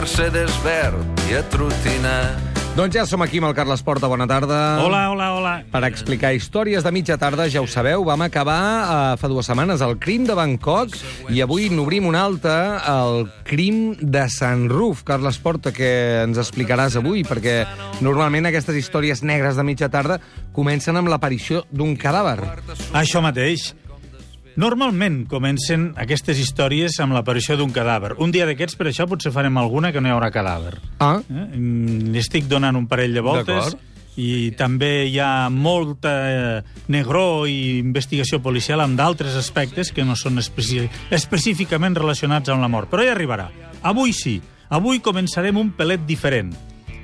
Mercedes verd i atrotinat. Doncs ja som aquí amb el Carles Porta, bona tarda. Hola, hola, hola. Per explicar històries de mitja tarda, ja ho sabeu, vam acabar eh, fa dues setmanes el crim de Bangkok i avui n'obrim un altre, el crim de Sant Ruf. Carles Porta, que ens explicaràs avui, perquè normalment aquestes històries negres de mitja tarda comencen amb l'aparició d'un cadàver. Això mateix. Normalment comencen aquestes històries amb l'aparició d'un cadàver. Un dia d'aquests, per això, potser farem alguna que no hi haurà cadàver. Ah, Eh? Mm, estic donant un parell de voltes i també hi ha molta eh, negró i investigació policial amb d'altres aspectes que no són especi específicament relacionats amb la mort. Però hi arribarà. Avui sí. Avui començarem un pelet diferent.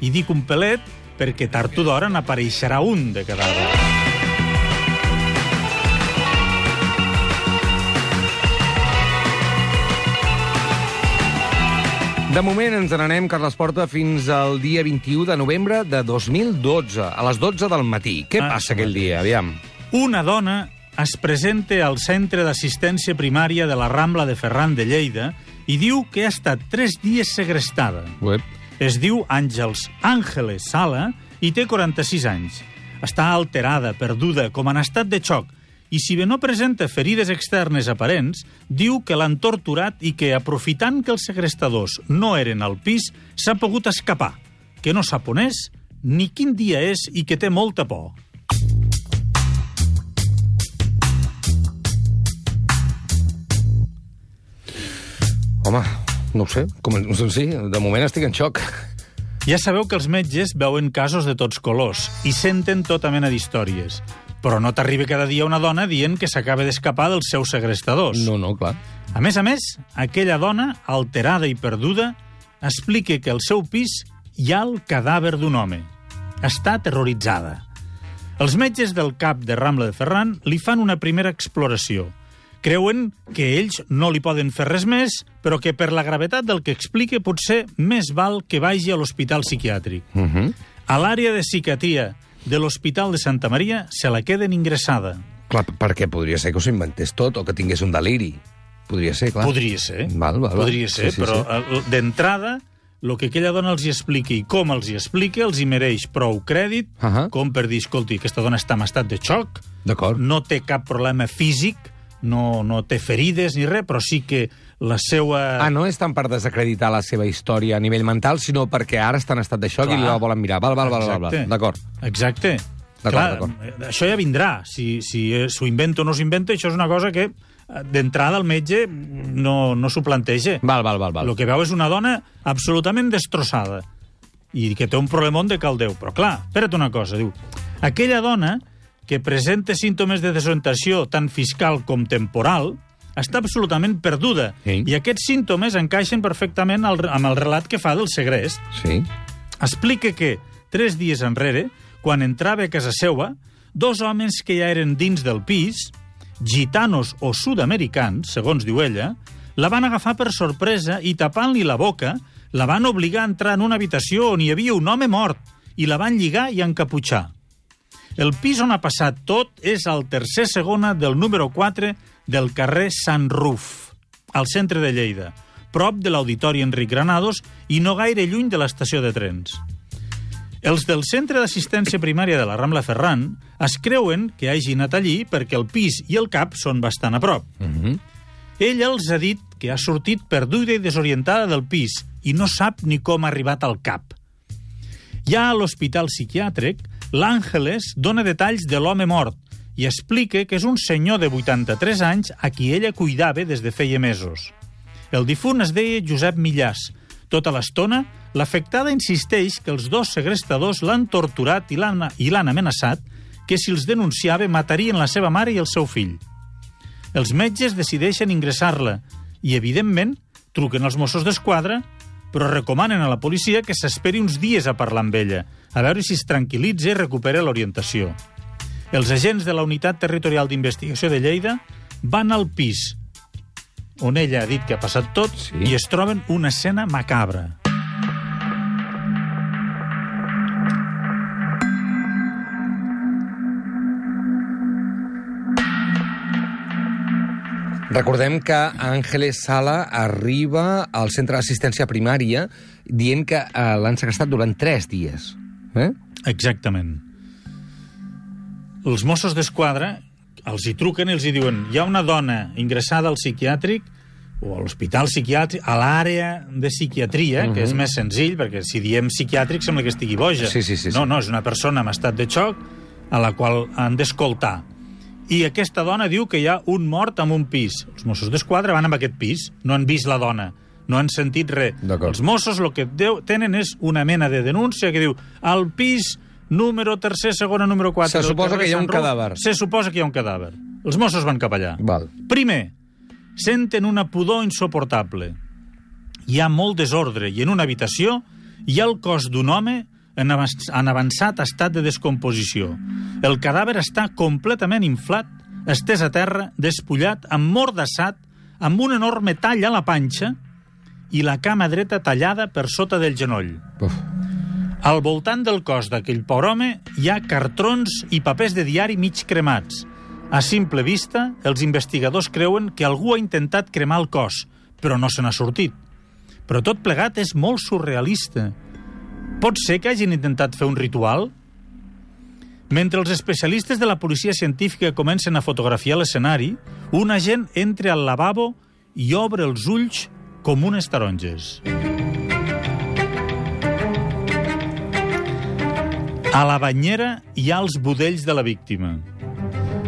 I dic un pelet perquè tard o d'hora n'apareixerà un de cadàver. De moment ens n'anem, Carles Porta, fins al dia 21 de novembre de 2012, a les 12 del matí. Què Ah, passa aquell dia? Aviam. Una dona es presenta al centre d'assistència primària de la Rambla de Ferran de Lleida i diu que ha estat tres dies segrestada. Uep. Es diu Àngels Àngeles Sala i té 46 anys. Està alterada, perduda, com en estat de xoc, i si bé no presenta ferides externes aparents, diu que l'han torturat i que, aprofitant que els segrestadors no eren al pis, s'ha pogut escapar, que no sap on és, ni quin dia és i que té molta por. Home, no ho sé. Com, sí, de moment estic en xoc. Ja sabeu que els metges veuen casos de tots colors i senten tota mena d'històries. Però no t'arriba cada dia una dona dient que s'acaba d'escapar dels seus segrestadors. No, no, clar. A més a més, aquella dona, alterada i perduda, explica que al seu pis hi ha el cadàver d'un home. Està terroritzada. Els metges del cap de Rambla de Ferran li fan una primera exploració. Creuen que ells no li poden fer res més, però que per la gravetat del que explica potser més val que vagi a l'hospital psiquiàtric. Uh -huh. A l'àrea de psiquiatria de l'Hospital de Santa Maria se la queden ingressada. Clar, perquè podria ser que s'ho inventés tot o que tingués un deliri. Podria ser, clar. Podria ser. Val, val, val. Podria ser, Sí, sí, però sí. eh, d'entrada, el que aquella dona els hi expliqui i com els hi explica els hi mereix prou crèdit, Ahà. com per dir, escolti, aquesta dona està en estat de xoc, no té cap problema físic, no, no té ferides ni res, però sí que la seva... Ah, no és tant per desacreditar la seva història a nivell mental, sinó perquè ara està en estat de xoc Clar. i la volen mirar. Val, val, val, val, val. D'acord. Exacte. Clar, això ja vindrà. Si, si eh, s'ho inventa o no s'ho inventa, això és una cosa que eh, d'entrada el metge no, no s'ho planteja. Val, val, val, val. El que veu és una dona absolutament destrossada i que té un problemón de caldeu. Però clar, espera't una cosa, diu, aquella dona que presenta símptomes de desorientació tant fiscal com temporal està absolutament perduda Sí. i aquests símptomes encaixen perfectament al, amb el relat que fa del segrest. Sí. Explica que, tres dies enrere, quan entrava a casa seua, dos homes que ja eren dins del pis, gitanos o sud-americans, segons diu ella, la van agafar per sorpresa i tapant-li la boca, la van obligar a entrar en una habitació on hi havia un home mort i la van lligar i encaputxar. El pis on ha passat tot és al tercer segona del número 4 del carrer Sant Ruf, al centre de Lleida, prop de l'Auditori Enric Granados i no gaire lluny de l'estació de trens. Els del Centre d'Assistència Primària de la Rambla Ferran es creuen que hagi anat allí perquè el pis i el cap són bastant a prop. Uh -huh. Ella els ha dit que ha sortit perduda i desorientada del pis i no sap ni com ha arribat al cap. Ja a l'hospital psiquiàtric, l'Àngeles dona detalls de l'home mort i explica que és un senyor de 83 anys a qui ella cuidava des de feia mesos. El difunt es deia Josep Millàs. Tota l'estona, l'afectada insisteix que els dos segrestadors l'han torturat i l'han amenaçat que si els denunciava matarien la seva mare i el seu fill. Els metges decideixen ingressar-la i, evidentment, truquen als Mossos d'Esquadra, però recomanen a la policia que s'esperi uns dies a parlar amb ella, a veure si es tranquil·litza i recupera l'orientació. Els agents de la Unitat Territorial d'Investigació de Lleida van al pis on ella ha dit que ha passat tot Sí. i es troben una escena macabra. Recordem que Ángeles Sala arriba al centre d'assistència primària dient que eh, l'han segrestat durant tres dies. Eh? Exactament. Els Mossos d'Esquadra els hi truquen i els hi diuen hi ha una dona ingressada al psiquiàtric o a l'hospital psiquiàtric, a l'àrea de psiquiatria, uh -huh. que és més senzill, perquè si diem psiquiàtric sembla que estigui boja. Sí, sí, sí, no, sí. no, és una persona amb estat de xoc a la qual han d'escoltar. I aquesta dona diu que hi ha un mort en un pis. Els Mossos d'Esquadra van amb aquest pis, no han vist la dona, no han sentit res. Els Mossos el que tenen és una mena de denúncia que diu al pis número tercer, segona, número 4... Se suposa que hi ha un Ruf, cadàver. Se suposa que hi ha un cadàver. Els Mossos van cap allà. Val. Primer, senten una pudor insoportable. Hi ha molt desordre i en una habitació hi ha el cos d'un home en en avançat estat de descomposició. El cadàver està completament inflat, estès a terra, despullat, emmordassat, amb un enorme tall a la panxa i la cama dreta tallada per sota del genoll. Uf. Al voltant del cos d'aquell pobre home hi ha cartrons i papers de diari mig cremats. A simple vista, els investigadors creuen que algú ha intentat cremar el cos, però no se n'ha sortit. Però tot plegat és molt surrealista. Pot ser que hagin intentat fer un ritual? Mentre els especialistes de la policia científica comencen a fotografiar l'escenari, un agent entra al lavabo i obre els ulls com unes taronges. A la banyera hi ha els budells de la víctima.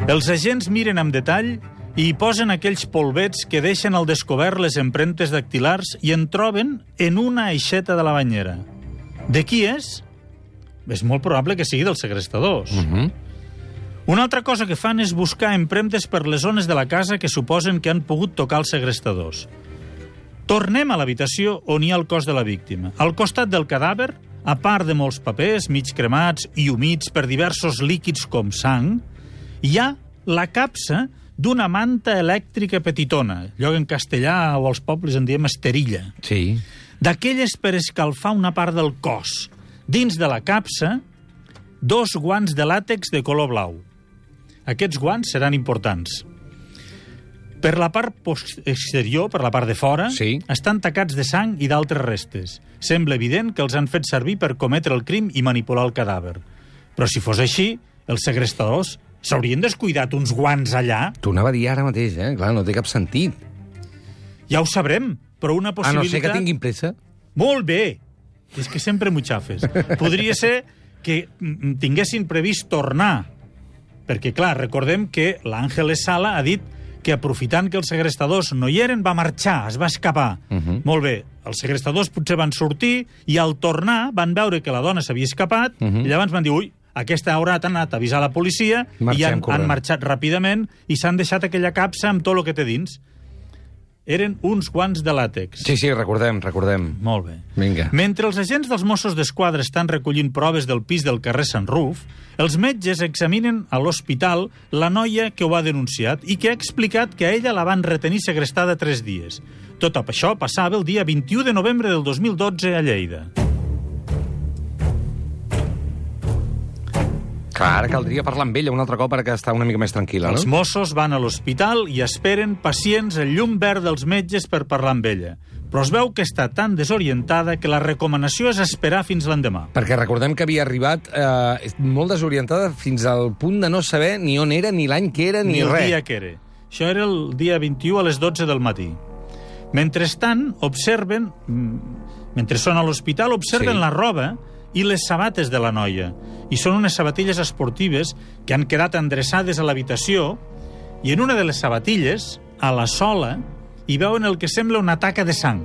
Els agents miren amb detall i hi posen aquells polvets que deixen al descobert les empremtes dactilars i en troben en una aixeta de la banyera. De qui és? És molt probable que sigui dels segrestadors. Mm -hmm. Una altra cosa que fan és buscar empremtes per les zones de la casa que suposen que han pogut tocar els segrestadors. Tornem a l'habitació on hi ha el cos de la víctima. Al costat del cadàver, a part de molts papers mig cremats i humits per diversos líquids com sang, hi ha la capsa d'una manta elèctrica petitona, que en castellà o als pobles en diem esterilla Sí. d'aquelles per escalfar una part del cos. Dins de la capsa, dos guants de làtex de color blau. Aquests guants seran importants. Per la part exterior, per la part de fora, Sí. estan tacats de sang i d'altres restes. Sembla evident que els han fet servir per cometre el crim i manipular el cadàver. Però si fos així, els segrestadors s'haurien descuidat uns guants allà? T'ho anava a dir ara mateix, eh? Clar, no té cap sentit. Ja ho sabrem, però una A no possibilitat... ser que tinguin pressa. Molt bé! És que sempre m'ho xafes. Podria ser que mm, tinguessin previst tornar. Perquè, clar, recordem que l'Àngeles Sala ha dit que aprofitant que els segrestadors no hi eren, va marxar, es va escapar. Uh Mhm. -huh. Molt bé, els segrestadors potser van sortir i al tornar van veure que la dona s'havia escapat uh Mhm. -huh. i llavors van dir, ui, aquesta haurà anat a avisar la policia Marxem i han, corrent. han marxat ràpidament i s'han deixat aquella capsa amb tot el que té dins. Eren uns guants de làtex. Sí, sí, recordem, recordem. Molt bé. Vinga. Mentre els agents dels Mossos d'Esquadra estan recollint proves del pis del carrer Sant Ruf, els metges examinen a l'hospital la noia que ho ha denunciat i que ha explicat que a ella la van retenir segrestada tres dies. Tot això passava el dia 21 de novembre del 2012 a Lleida. Clar, ara caldria parlar amb ella un altre cop perquè està una mica més tranquil·la, Els no? Mossos van a l'hospital i esperen pacients el llum verd dels metges per parlar amb ella. Però es veu que està tan desorientada que la recomanació és esperar fins l'endemà. Perquè recordem que havia arribat eh, molt desorientada fins al punt de no saber ni on era, ni l'any que era, ni, ni el res. dia que era. Això era el dia 21 a les 12 del matí. Mentrestant, observen, mm, mentre són a l'hospital, observen Sí. la roba i les sabates de la noia. I són unes sabatilles esportives que han quedat endreçades a l'habitació i en una de les sabatilles, a la sola, hi veuen el que sembla una taca de sang.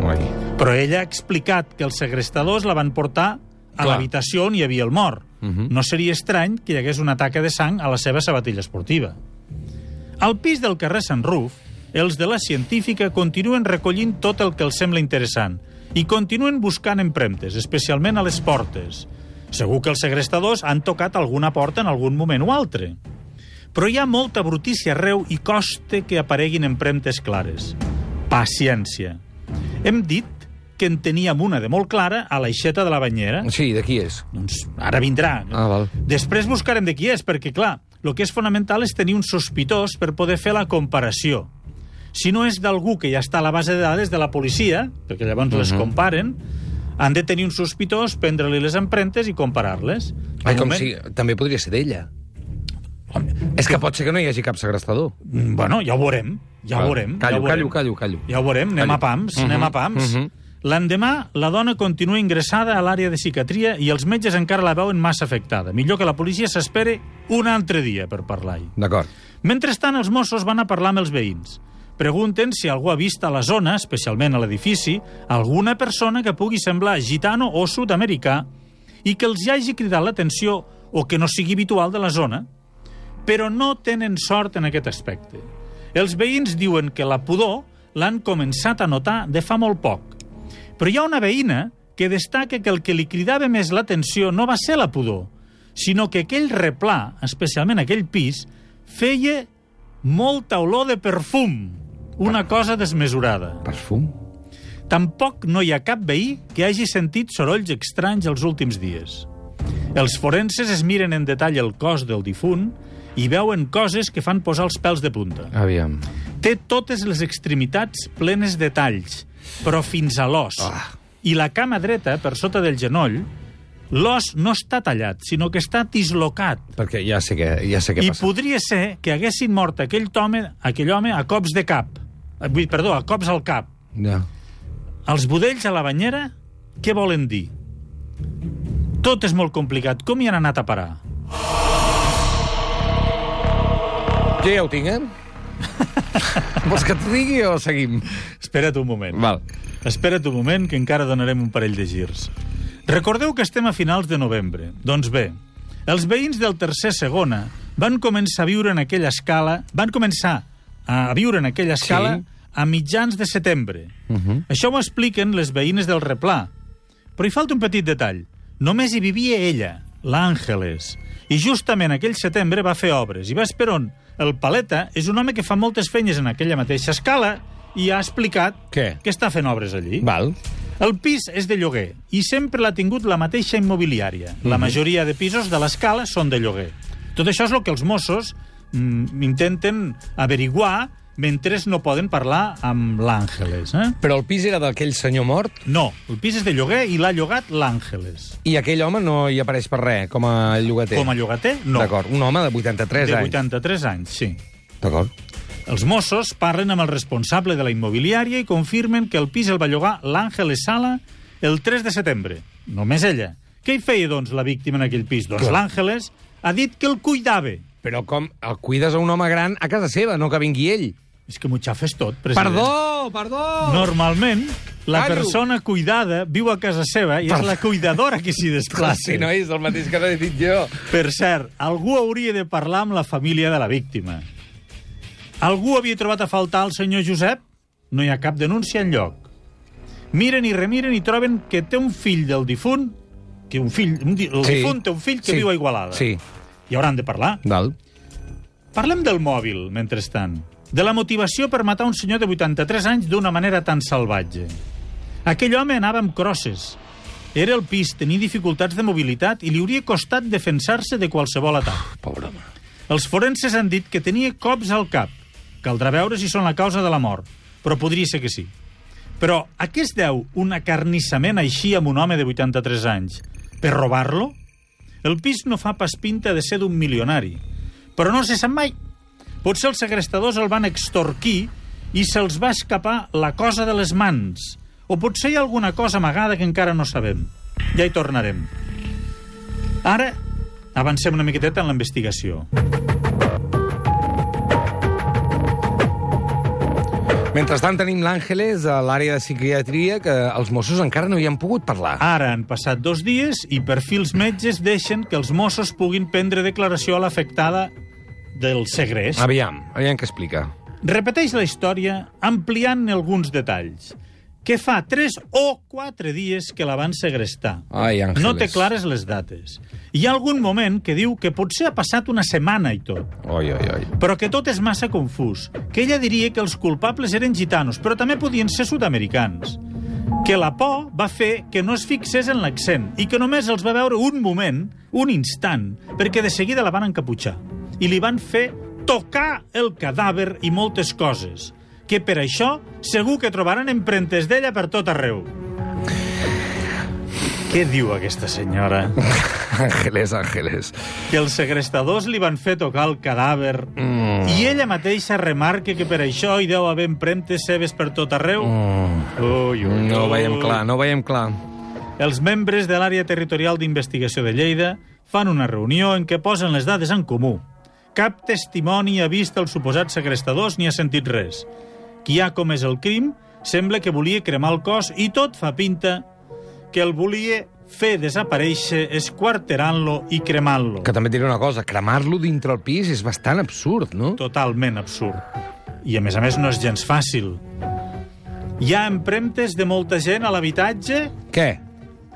Ui. Però ella ha explicat que els segrestadors la van portar a l'habitació on hi havia el mort. Mhm. No seria estrany que hi hagués una taca de sang a la seva sabatilla esportiva. Al pis del carrer Sant Ruf, els de la científica continuen recollint tot el que els sembla interessant i continuen buscant empremtes, especialment a les portes. Segur que els segrestadors han tocat alguna porta en algun moment o altre. Però hi ha molta brutícia arreu i costa que apareguin empremtes clares. Paciència. Hem dit que en teníem una de molt clara a l'aixeta de la banyera. Sí, de qui és? Doncs ara vindrà. Ah, val. Després buscarem de qui és, perquè, clar, el que és fonamental és tenir un sospitós per poder fer la comparació. Si no és d'algú que ja està a la base de dades de la policia, perquè llavors uh -huh. les Mhm. comparen, han de tenir un sospitós, prendre-li les empremtes i comparar-les. Ai, com moment- si... També podria ser d'ella. És que pot ser que no hi hagi cap segrestador. Mm, Bueno, ja ho veurem. Ja ho veurem. Callo, ja ho veurem. callo, callo, callo. Ja ho veurem, anem Callo. a pams, Mhm, anem a pams. mhm. L'endemà, la dona continua ingressada a l'àrea de psiquiatria i els metges encara la veuen massa afectada. Millor que la policia s'espere un altre dia per parlar-hi. D'acord. Mentrestant, els Mossos van a parlar amb els veïns. Pregunten si algú ha vist a la zona, especialment a l'edifici, alguna persona que pugui semblar gitano o sud-americà i que els hi hagi cridat l'atenció o que no sigui habitual de la zona, però no tenen sort en aquest aspecte. Els veïns diuen que la pudor l'han començat a notar de fa molt poc. Però hi ha una veïna que destaca que el que li cridava més l'atenció no va ser la pudor, sinó que aquell replà, especialment aquell pis, feia molta olor de perfum, una cosa desmesurada. Perfum? Tampoc no hi ha cap veí que hagi sentit sorolls estranys els últims dies. Els forenses es miren en detall el cos del difunt i veuen coses que fan posar els pèls de punta. Aviam. Té totes les extremitats plenes de talls, però fins a l'os. Ah. I la cama dreta, per sota del genoll, l'os no està tallat, sinó que està dislocat. Perquè ja sé què, ja sé què I passa. podria ser que haguessin mort aquell home, aquell home a cops de cap. Eh, vull- Perdó, a cops al cap. Ja. Els budells a la banyera, què volen dir? Tot és molt complicat. Com hi han anat a parar? Jo ja ho tinc, eh? Vols que t'ho digui o seguim? Espera't un moment. Val. Espera't un moment, que encara donarem un parell de girs. Recordeu que estem a finals de novembre. Doncs bé, els veïns del tercer segona van començar a viure en aquella escala, van començar a viure en aquella escala Sí. a mitjans de setembre. Uh -huh. Això ho expliquen les veïnes del replà. Però hi falta un petit detall. Només hi vivia ella, l'Àngeles. I justament aquell setembre va fer obres. I vas per on? El Paleta és un home que fa moltes feines en aquella mateixa escala i ha explicat Què? que està fent obres allí. Val. El pis és de lloguer i sempre l'ha tingut la mateixa immobiliària. La majoria de pisos de l'escala són de lloguer. Tot això és el que els Mossos mm, intenten averiguar mentre no poden parlar amb l'Àngeles. Eh? Però el pis era d'aquell senyor mort No, el pis és de lloguer i l'ha llogat l'Àngeles. i aquell home no hi apareix per res, com a llogater. Com a llogater, no. D'acord, un home de 83 De anys. 83 anys, sí. D'acord. Els Mossos parlen amb el responsable de la immobiliària i confirmen que el pis el va llogar l'Àngeles Sala el 3 de setembre. Només ella. Què hi feia, doncs, la víctima en aquell pis? Doncs l'Àngeles ha dit que el cuidava. Però com el cuides a un home gran a casa seva, no que vingui ell? És que m'ho xafes tot, president. Perdó, perdó! Normalment, la Callo. persona cuidada viu a casa seva i és la cuidadora que s'hi desplaça. si no és el mateix que n'he dit jo. Per cert, algú hauria de parlar amb la família de la víctima. Algú havia trobat a faltar el senyor Josep? No hi ha cap denúncia en lloc. Miren i remiren i troben que té un fill del difunt, que un fill, un di, el Sí. difunt té un fill que Sí. viu a Igualada. Sí. I hauran de parlar. Val. Parlem del mòbil, mentrestant. De la motivació per matar un senyor de 83 anys d'una manera tan salvatge. Aquell home anava amb crosses. Era el pis, tenia dificultats de mobilitat i li hauria costat defensar-se de qualsevol atac. Pobre home. Els forenses han dit que tenia cops al cap. Caldrà veure si són la causa de la mort, però podria ser que sí. Però a què es deu un acarnissament així amb un home de 83 anys? Per robar-lo? El pis no fa pas pinta de ser d'un milionari, però no se sap mai. Potser els segrestadors el van extorquir i se'ls va escapar la cosa de les mans. O potser hi ha alguna cosa amagada que encara no sabem. Ja hi tornarem. Ara avancem una miqueteta en la investigació. Mentrestant tenim l'Àngeles a l'àrea de psiquiatria que els Mossos encara no hi han pogut parlar. Ara han passat dos dies i per fi els metges deixen que els Mossos puguin prendre declaració a l'afectada del segrest, Aviam, aviam què explica. repeteix la història ampliant alguns detalls que fa 3 o 4 dies que la van segrestar. Ai, Àngeles. No té clares les dates. Hi ha algun moment que diu que potser ha passat una setmana i tot, Oi, oi, oi. però que tot és massa confús. Que ella diria que els culpables eren gitanos, però també podien ser sud-americans. Que la por va fer que no es fixés en l'accent i que només els va veure un moment, un instant, perquè de seguida la van encaputxar. I li van fer tocar el cadàver i moltes coses, que per això segur que trobaran empremtes d'ella per tot arreu. Què diu aquesta senyora? Àngeles, Àngeles. Que els segrestadors li van fer tocar el cadàver Mm. i ella mateixa remarca que per això hi deu haver empremtes seves per tot arreu. Mm. Ui, ui, No ho ui. veiem clar, no ho veiem clar. Els membres de l'àrea territorial d'investigació de Lleida fan una reunió en què posen les dades en comú. Cap testimoni ha vist els suposats segrestadors ni ha sentit res. Qui ha comès el crim sembla que volia cremar el cos i tot fa pinta que el volia fer desaparèixer esquarterant-lo i cremant-lo. Que també diré una cosa, cremar-lo dintre el pis és bastant absurd, no? Totalment absurd. I, a més a més, no és gens fàcil. Hi ha empremtes de molta gent a l'habitatge? Què?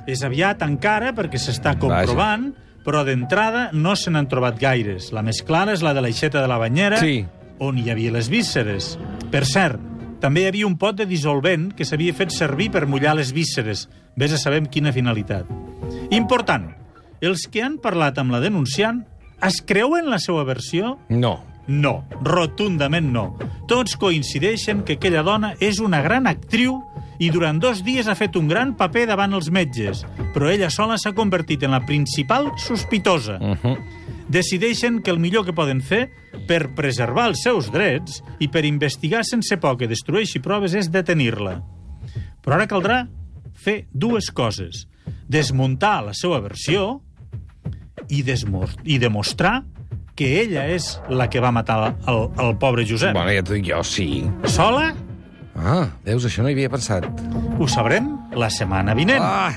És aviat encara, perquè s'està comprovant, però d'entrada no se n'han trobat gaires. La més clara és la de l'aixeta de la banyera, Sí. On hi havia les vísceres. Per cert, també hi havia un pot de dissolvent que s'havia fet servir per mullar les vísceres. Ves a saber quina finalitat. Important, els que han parlat amb la denunciant es creuen la seva versió? No. No, rotundament no. Tots coincideixen que aquella dona és una gran actriu i durant dos dies ha fet un gran paper davant els metges, però ella sola s'ha convertit en la principal sospitosa. Uh -huh. Decideixen que el millor que poden fer per preservar els seus drets i per investigar sense por que destrueixi proves és detenir-la. Però ara caldrà fer dues coses. Desmuntar la seva versió i, i demostrar que ella és la que va matar el, el pobre Josep. Bueno, ja t'ho dic jo, sí. Sola? Ah, veus, això no hi havia pensat. Ho sabrem la setmana vinent. Ah,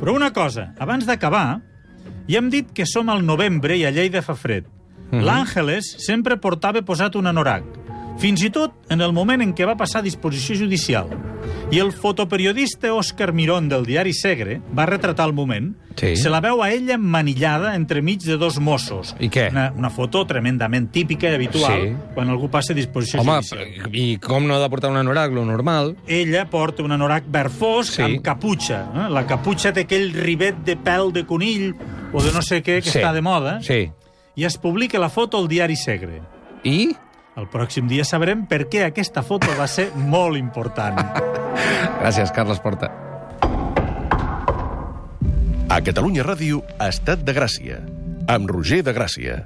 Però una cosa, abans d'acabar, ja hem dit que som al novembre i a Lleida fa fred. L'Àngeles sempre portava posat un anorac, fins i tot en el moment en què va passar a disposició judicial. I el fotoperiodista Òscar Mirón del diari Segre va retratar el moment. Sí. Se la veu a ella manillada entremig de dos Mossos. I què? Una, una foto tremendament típica i habitual Sí. quan algú passa a disposició home, judicial. i com no ha de portar un anorac, lo normal? ella porta un anorac verd fosc Sí. amb caputxa. Eh? La caputxa té aquell rivet de pèl de conill o de no sé què que Sí. està de moda. Sí. I es publica la foto al diari Segre. I? El pròxim dia sabrem per què aquesta foto va ser molt important. Gràcies, Carles Porta. A Catalunya Ràdio, Estat de Gràcia, amb Roger de Gràcia.